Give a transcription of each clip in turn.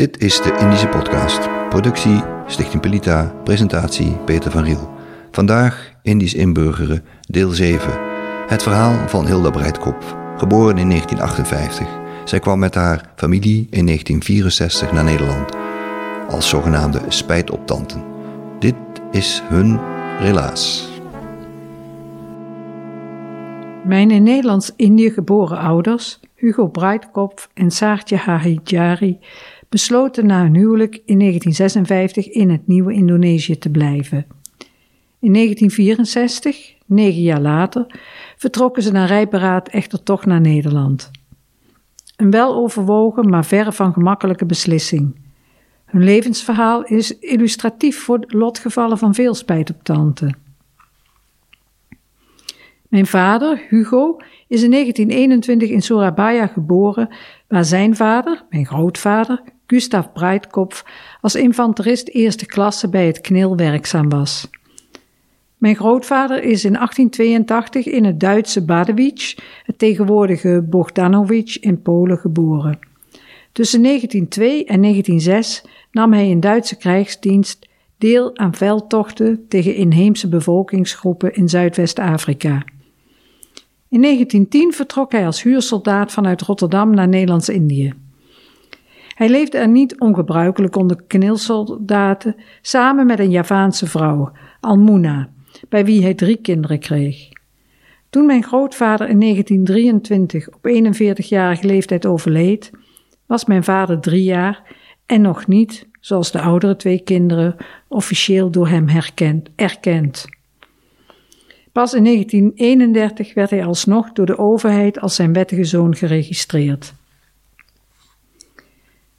Dit is de Indische Podcast. Productie Stichting Pelita, presentatie Peter van Riel. Vandaag Indisch inburgeren, deel 7. Het verhaal van Hilda Breitkop, geboren in 1958. Zij kwam met haar familie in 1964 naar Nederland als zogenaamde spijtoptanten. Dit is hun relaas. Mijn in Nederlands-Indië geboren ouders, Hugo Breitkopf en Saartje Hahijari, besloten na hun huwelijk in 1956 in het nieuwe Indonesië te blijven. In 1964, negen jaar later, vertrokken ze naar rijberaad echter toch naar Nederland. Een weloverwogen, maar verre van gemakkelijke beslissing. Hun levensverhaal is illustratief voor lotgevallen van veel spijtoptanten. Mijn vader, Hugo, is in 1921 in Surabaya geboren, waar zijn vader, mijn grootvader, Gustav Breitkopf, als infanterist eerste klasse bij het KNIL werkzaam was. Mijn grootvader is in 1882 in het Duitse Badewicz, het tegenwoordige Bogdanowicz in Polen, geboren. Tussen 1902 en 1906 nam hij in Duitse krijgsdienst deel aan veldtochten tegen inheemse bevolkingsgroepen in Zuidwest-Afrika. In 1910 vertrok hij als huursoldaat vanuit Rotterdam naar Nederlands-Indië. Hij leefde er niet ongebruikelijk onder knilsoldaten samen met een Javaanse vrouw, Almuna, bij wie hij drie kinderen kreeg. Toen mijn grootvader in 1923 op 41-jarige leeftijd overleed, was mijn vader drie jaar en nog niet, zoals de oudere twee kinderen, officieel door hem erkend. Pas in 1931 werd hij alsnog door de overheid als zijn wettige zoon geregistreerd.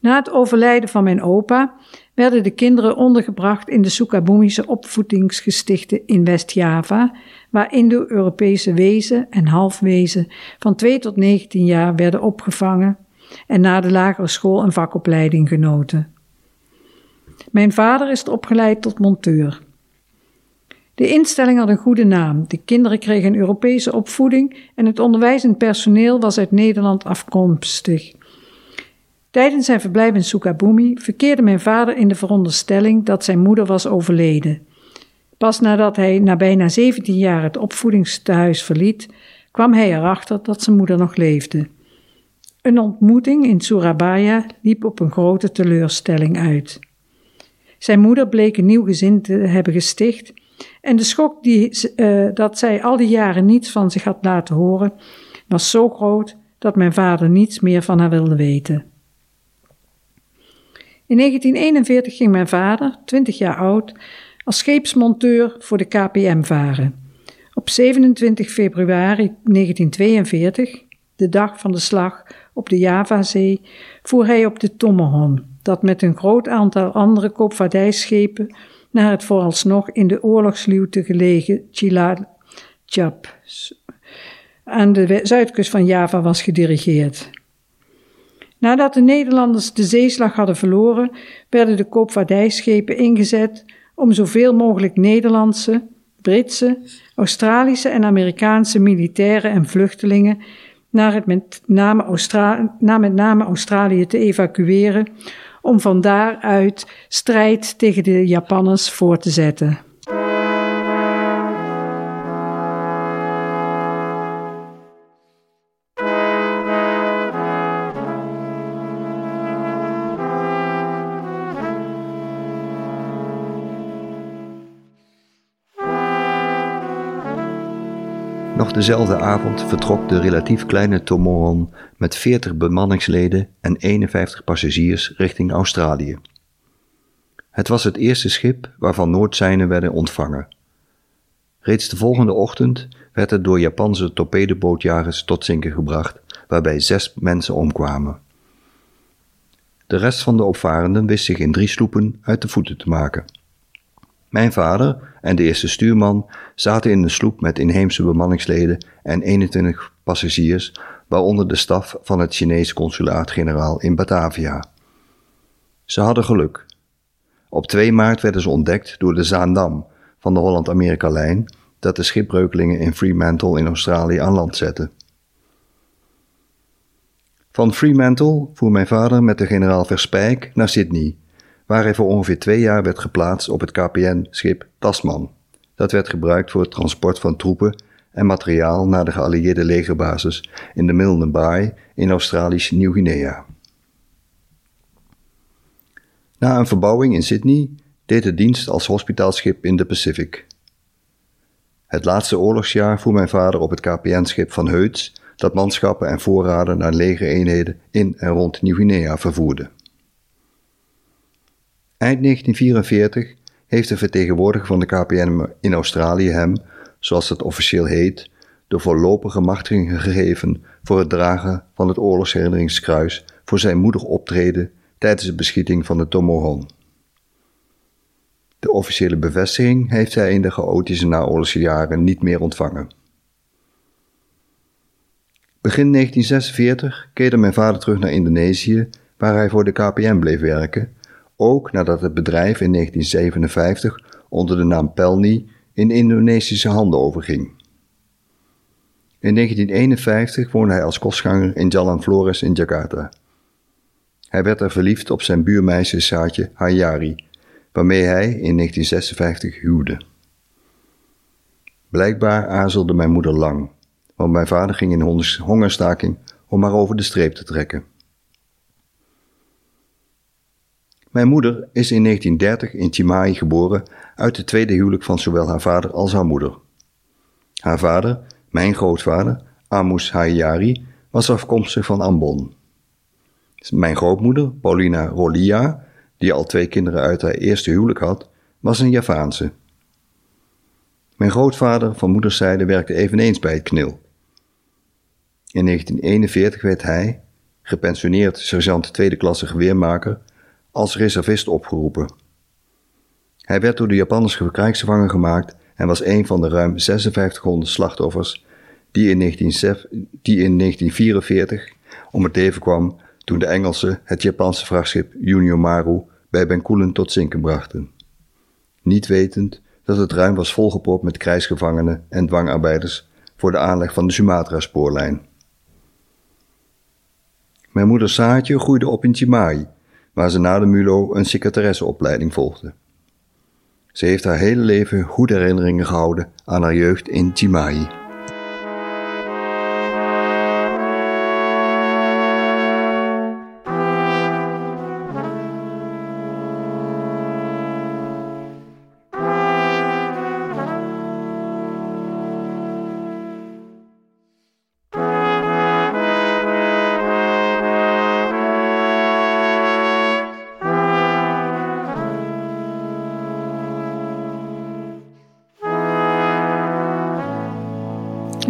Na het overlijden van mijn opa werden de kinderen ondergebracht in de Sukabumische opvoedingsgestichten in West-Java, waar Indo-Europese wezen en halfwezen van 2 tot 19 jaar werden opgevangen en na de lagere school een vakopleiding genoten. Mijn vader is opgeleid tot monteur. De instelling had een goede naam, de kinderen kregen een Europese opvoeding en het onderwijzend personeel was uit Nederland afkomstig. Tijdens zijn verblijf in Sukabumi verkeerde mijn vader in de veronderstelling dat zijn moeder was overleden. Pas nadat hij na bijna 17 jaar het opvoedingstehuis verliet, kwam hij erachter dat zijn moeder nog leefde. Een ontmoeting in Surabaya liep op een grote teleurstelling uit. Zijn moeder bleek een nieuw gezin te hebben gesticht en de schok die, uh, dat zij al die jaren niets van zich had laten horen, was zo groot dat mijn vader niets meer van haar wilde weten. In 1941 ging mijn vader, 20 jaar oud, als scheepsmonteur voor de KPM varen. Op 27 februari 1942, de dag van de slag op de Javazee, voer hij op de Tommehon, dat met een groot aantal andere koopvaardijschepen naar het vooralsnog in de oorlogsluwte gelegen Cilacap aan de zuidkust van Java was gedirigeerd. Nadat de Nederlanders de zeeslag hadden verloren, werden de koopvaardijschepen ingezet om zoveel mogelijk Nederlandse, Britse, Australische en Amerikaanse militairen en vluchtelingen naar, het met, naar met name Australië te evacueren, om van daaruit strijd tegen de Japanners voor te zetten. Nog dezelfde avond vertrok de relatief kleine Tomoron met 40 bemanningsleden en 51 passagiers richting Australië. Het was het eerste schip waarvan Noordzijnen werden ontvangen. Reeds de volgende ochtend werd het door Japanse torpedobootjagers tot zinken gebracht, waarbij zes mensen omkwamen. De rest van de opvarenden wist zich in drie sloepen uit de voeten te maken. Mijn vader en de eerste stuurman zaten in een sloep met inheemse bemanningsleden en 21 passagiers, waaronder de staf van het Chinese consulaat-generaal in Batavia. Ze hadden geluk. Op 2 maart werden ze ontdekt door de Zaandam van de Holland-Amerika-lijn, dat de schipbreukelingen in Fremantle in Australië aan land zette. Van Fremantle voer mijn vader met de generaal Verspijk naar Sydney, waar hij voor ongeveer twee jaar werd geplaatst op het KPN-schip Tasman. Dat werd gebruikt voor het transport van troepen en materiaal naar de geallieerde legerbasis in de Milne Bay in Australisch Nieuw-Guinea. Na een verbouwing in Sydney deed het dienst als hospitaalschip in de Pacific. Het laatste oorlogsjaar voer mijn vader op het KPN-schip van Heuts, dat manschappen en voorraden naar legereenheden in en rond Nieuw-Guinea vervoerde. Eind 1944 heeft de vertegenwoordiger van de KPN in Australië hem, zoals het officieel heet, de voorlopige machtiging gegeven voor het dragen van het oorlogsherinneringskruis voor zijn moedig optreden tijdens de beschieting van de Tomohon. De officiële bevestiging heeft hij in de chaotische naoorlogse jaren niet meer ontvangen. Begin 1946 keerde mijn vader terug naar Indonesië, waar hij voor de KPN bleef werken, ook nadat het bedrijf in 1957 onder de naam Pelni in Indonesische handen overging. In 1951 woonde hij als kostganger in Jalan Flores in Jakarta. Hij werd er verliefd op zijn buurmeisje Saatje Hayari, waarmee hij in 1956 huwde. Blijkbaar aarzelde mijn moeder lang, want mijn vader ging in hongerstaking om haar over de streep te trekken. Mijn moeder is in 1930 in Chimai geboren uit het tweede huwelijk van zowel haar vader als haar moeder. Haar vader, mijn grootvader, Amus Hayari, was afkomstig van Ambon. Mijn grootmoeder, Paulina Rolia, die al twee kinderen uit haar eerste huwelijk had, was een Javaanse. Mijn grootvader van moederszijde werkte eveneens bij het KNIL. In 1941 werd hij, gepensioneerd sergeant tweede klasse geweermaker, als reservist opgeroepen. Hij werd door de Japanners krijgsgevangen gemaakt en was een van de ruim 5600 slachtoffers die in, 1944 om het leven kwam toen de Engelsen het Japanse vrachtschip Maru bij Bencoolen tot zinken brachten. Niet wetend dat het ruim was volgepropt met krijgsgevangenen en dwangarbeiders voor de aanleg van de Sumatra-spoorlijn. Mijn moeder Saatje groeide op in Chimai, waar ze na de MULO een secretaresseopleiding volgde. Ze heeft haar hele leven goede herinneringen gehouden aan haar jeugd in Chimai.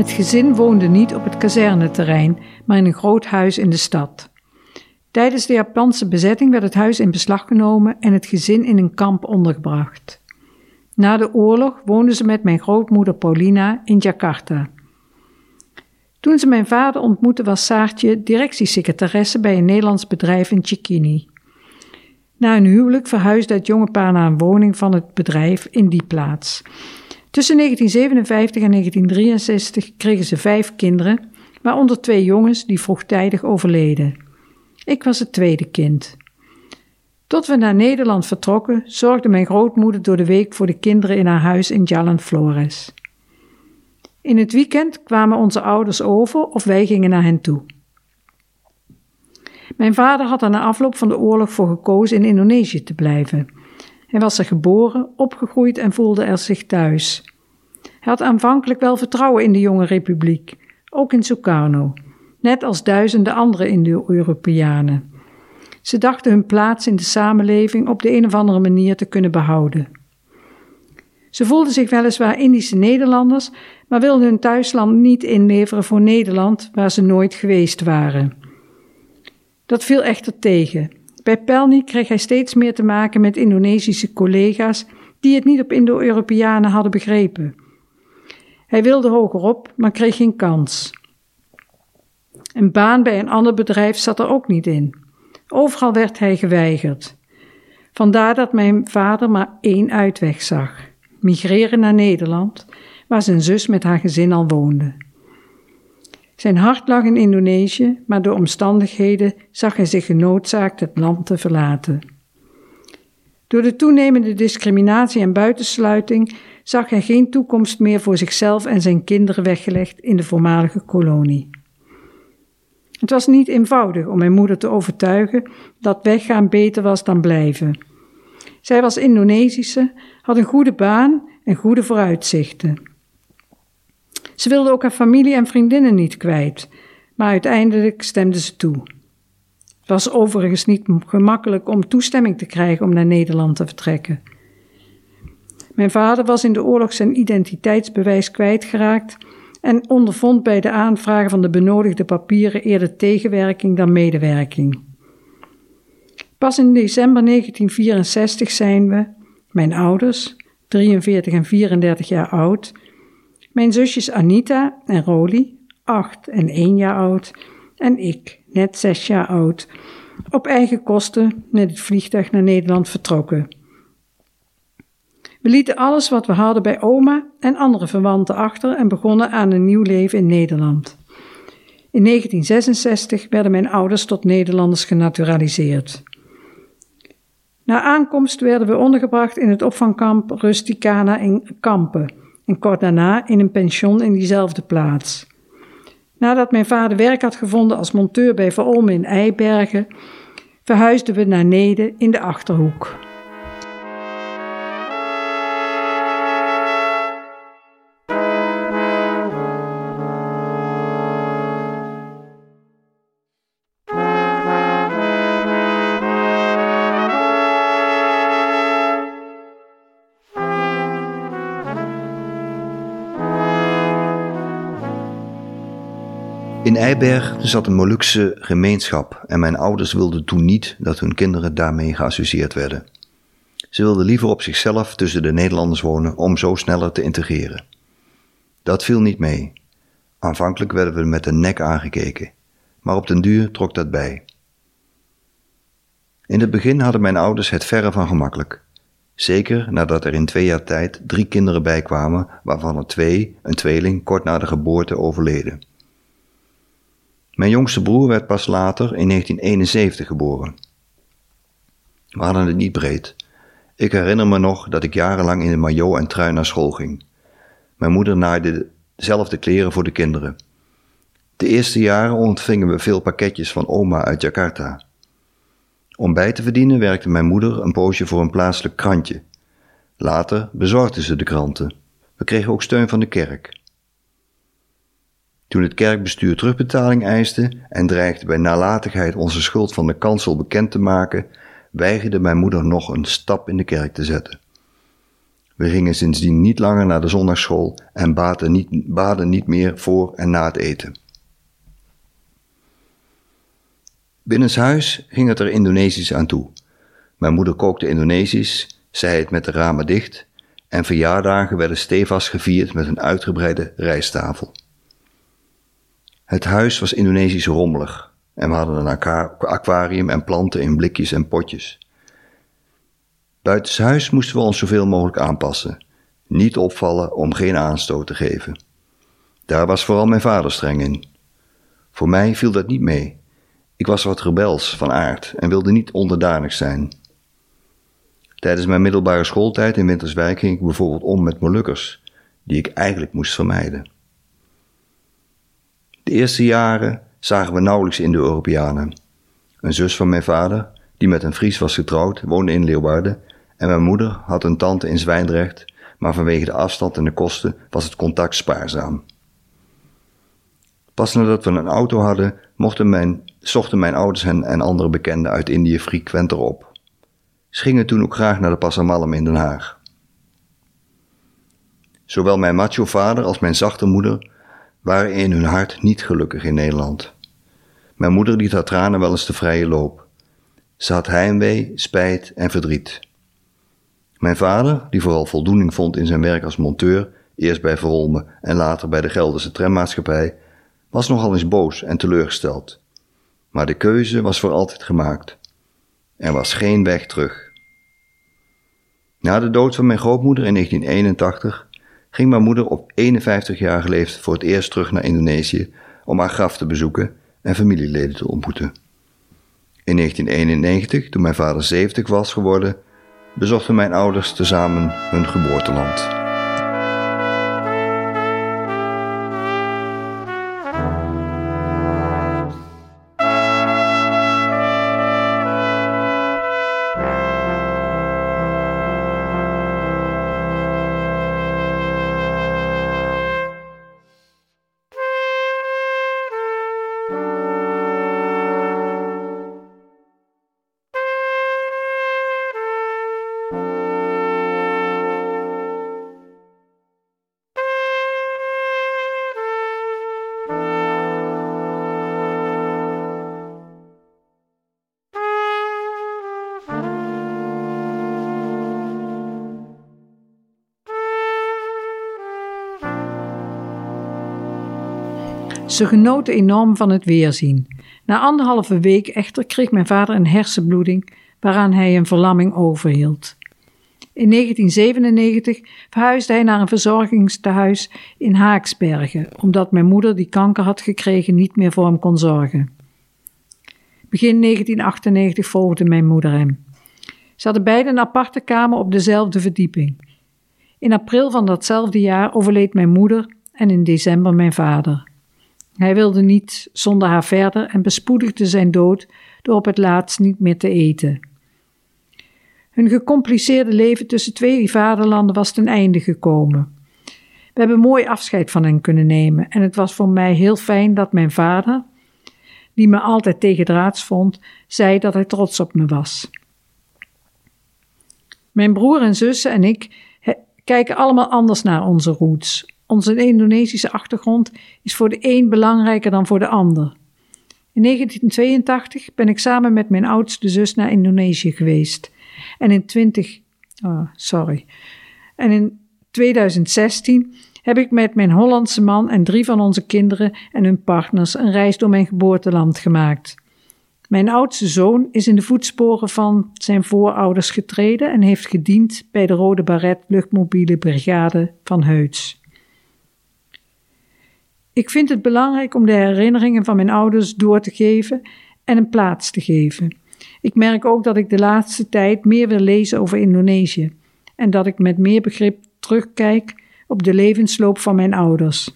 Het gezin woonde niet op het kazerneterrein, maar in een groot huis in de stad. Tijdens de Japanse bezetting werd het huis in beslag genomen en het gezin in een kamp ondergebracht. Na de oorlog woonden ze met mijn grootmoeder Paulina in Jakarta. Toen ze mijn vader ontmoette was Saartje directiesecretaresse bij een Nederlands bedrijf in Chikini. Na een huwelijk verhuisde het jonge paar naar een woning van het bedrijf in die plaats. Tussen 1957 en 1963 kregen ze vijf kinderen, waaronder twee jongens die vroegtijdig overleden. Ik was het tweede kind. Tot we naar Nederland vertrokken, zorgde mijn grootmoeder door de week voor de kinderen in haar huis in Jalan Flores. In het weekend kwamen onze ouders over of wij gingen naar hen toe. Mijn vader had er na afloop van de oorlog voor gekozen in Indonesië te blijven. Hij was er geboren, opgegroeid en voelde er zich thuis. Hij had aanvankelijk wel vertrouwen in de jonge republiek, ook in Sukarno, net als duizenden andere Indo-Europeanen. Ze dachten hun plaats in de samenleving op de een of andere manier te kunnen behouden. Ze voelden zich weliswaar Indische Nederlanders, maar wilden hun thuisland niet inleveren voor Nederland, waar ze nooit geweest waren. Dat viel echter tegen. Bij Pelny kreeg hij steeds meer te maken met Indonesische collega's die het niet op Indo-Europeanen hadden begrepen. Hij wilde hogerop, maar kreeg geen kans. Een baan bij een ander bedrijf zat er ook niet in. Overal werd hij geweigerd. Vandaar dat mijn vader maar één uitweg zag: migreren naar Nederland, waar zijn zus met haar gezin al woonde. Zijn hart lag in Indonesië, maar door omstandigheden zag hij zich genoodzaakt het land te verlaten. Door de toenemende discriminatie en buitensluiting zag hij geen toekomst meer voor zichzelf en zijn kinderen weggelegd in de voormalige kolonie. Het was niet eenvoudig om mijn moeder te overtuigen dat weggaan beter was dan blijven. Zij was Indonesische, had een goede baan en goede vooruitzichten. Ze wilde ook haar familie en vriendinnen niet kwijt, maar uiteindelijk stemde ze toe. Het was overigens niet gemakkelijk om toestemming te krijgen om naar Nederland te vertrekken. Mijn vader was in de oorlog zijn identiteitsbewijs kwijtgeraakt en ondervond bij de aanvragen van de benodigde papieren eerder tegenwerking dan medewerking. Pas in december 1964 zijn we, mijn ouders, 43 en 34 jaar oud, mijn zusjes Anita en Roli, 8 en 1 jaar oud, en ik, net 6 jaar oud, op eigen kosten met het vliegtuig naar Nederland vertrokken. We lieten alles wat we hadden bij oma en andere verwanten achter en begonnen aan een nieuw leven in Nederland. In 1966 werden mijn ouders tot Nederlanders genaturaliseerd. Na aankomst werden we ondergebracht in het opvangkamp Rusticana in Kampen en kort daarna in een pension in diezelfde plaats. Nadat mijn vader werk had gevonden als monteur bij Verolmen in Eibergen, verhuisden we naar Nede in de Achterhoek. In Eiberg zat een Molukse gemeenschap en mijn ouders wilden toen niet dat hun kinderen daarmee geassocieerd werden. Ze wilden liever op zichzelf tussen de Nederlanders wonen om zo sneller te integreren. Dat viel niet mee. Aanvankelijk werden we met de nek aangekeken, maar op den duur trok dat bij. In het begin hadden mijn ouders het verre van gemakkelijk. Zeker nadat er in twee jaar tijd drie kinderen bijkwamen, waarvan er twee, een tweeling, kort na de geboorte overleden. Mijn jongste broer werd pas later in 1971 geboren. We hadden het niet breed. Ik herinner me nog dat ik jarenlang in de maillot en trui naar school ging. Mijn moeder naaide dezelfde kleren voor de kinderen. De eerste jaren ontvingen we veel pakketjes van oma uit Jakarta. Om bij te verdienen werkte mijn moeder een poosje voor een plaatselijk krantje. Later bezorgde ze de kranten. We kregen ook steun van de kerk. Toen het kerkbestuur terugbetaling eiste en dreigde bij nalatigheid onze schuld van de kansel bekend te maken, weigerde mijn moeder nog een stap in de kerk te zetten. We gingen sindsdien niet langer naar de zondagsschool en baden niet, baden niet meer voor en na het eten. Binnenshuis ging het er Indonesisch aan toe. Mijn moeder kookte Indonesisch, zei het met de ramen dicht en verjaardagen werden stevast gevierd met een uitgebreide rijsttafel. Het huis was Indonesisch rommelig en we hadden een aquarium en planten in blikjes en potjes. Buitenshuis moesten we ons zoveel mogelijk aanpassen, niet opvallen om geen aanstoot te geven. Daar was vooral mijn vader streng in. Voor mij viel dat niet mee. Ik was wat rebels van aard en wilde niet onderdanig zijn. Tijdens mijn middelbare schooltijd in Winterswijk ging ik bijvoorbeeld om met Molukkers, die ik eigenlijk moest vermijden. De eerste jaren zagen we nauwelijks Indo-Europeanen. Een zus van mijn vader, die met een Fries was getrouwd, woonde in Leeuwarden en mijn moeder had een tante in Zwijndrecht, maar vanwege de afstand en de kosten was het contact spaarzaam. Pas nadat we een auto hadden, mochten mijn, zochten mijn ouders hen en andere bekenden uit Indië frequenter op. Ze gingen toen ook graag naar de Passamalm in Den Haag. Zowel mijn macho vader als mijn zachte moeder waren in hun hart niet gelukkig in Nederland. Mijn moeder liet haar tranen wel eens de vrije loop. Ze had heimwee, spijt en verdriet. Mijn vader, die vooral voldoening vond in zijn werk als monteur, eerst bij Verolme en later bij de Gelderse trammaatschappij, was nogal eens boos en teleurgesteld. Maar de keuze was voor altijd gemaakt. Er was geen weg terug. Na de dood van mijn grootmoeder in 1981 ging mijn moeder op 51-jarige leeftijd voor het eerst terug naar Indonesië om haar graf te bezoeken en familieleden te ontmoeten. In 1991, toen mijn vader 70 was geworden, bezochten mijn ouders tezamen hun geboorteland. Ze genoten enorm van het weerzien. Na anderhalve week echter kreeg mijn vader een hersenbloeding waaraan hij een verlamming overhield. In 1997 verhuisde hij naar een verzorgingstehuis in Haaksbergen, omdat mijn moeder, die kanker had gekregen, niet meer voor hem kon zorgen. Begin 1998 volgde mijn moeder hem. Ze hadden beide een aparte kamer op dezelfde verdieping. In april van datzelfde jaar overleed mijn moeder en in december mijn vader. Hij wilde niet zonder haar verder en bespoedigde zijn dood door op het laatst niet meer te eten. Hun gecompliceerde leven tussen twee vaderlanden was ten einde gekomen. We hebben mooi afscheid van hen kunnen nemen en het was voor mij heel fijn dat mijn vader, die me altijd tegendraads vond, zei dat hij trots op me was. Mijn broer en zussen en ik kijken allemaal anders naar onze roots, onze Indonesische achtergrond is voor de een belangrijker dan voor de ander. In 1982 ben ik samen met mijn oudste zus naar Indonesië geweest. En in 20, oh, sorry. En in 2016 heb ik met mijn Hollandse man en drie van onze kinderen en hun partners een reis door mijn geboorteland gemaakt. Mijn oudste zoon is in de voetsporen van zijn voorouders getreden en heeft gediend bij de Rode Baret Luchtmobiele Brigade van Heuts. Ik vind het belangrijk om de herinneringen van mijn ouders door te geven en een plaats te geven. Ik merk ook dat ik de laatste tijd meer wil lezen over Indonesië en dat ik met meer begrip terugkijk op de levensloop van mijn ouders.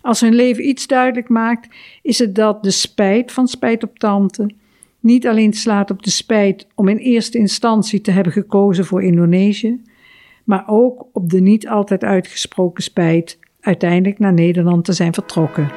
Als hun leven iets duidelijk maakt, is het dat de spijt van spijt op tante niet alleen slaat op de spijt om in eerste instantie te hebben gekozen voor Indonesië, maar ook op de niet altijd uitgesproken spijt uiteindelijk naar Nederland te zijn vertrokken.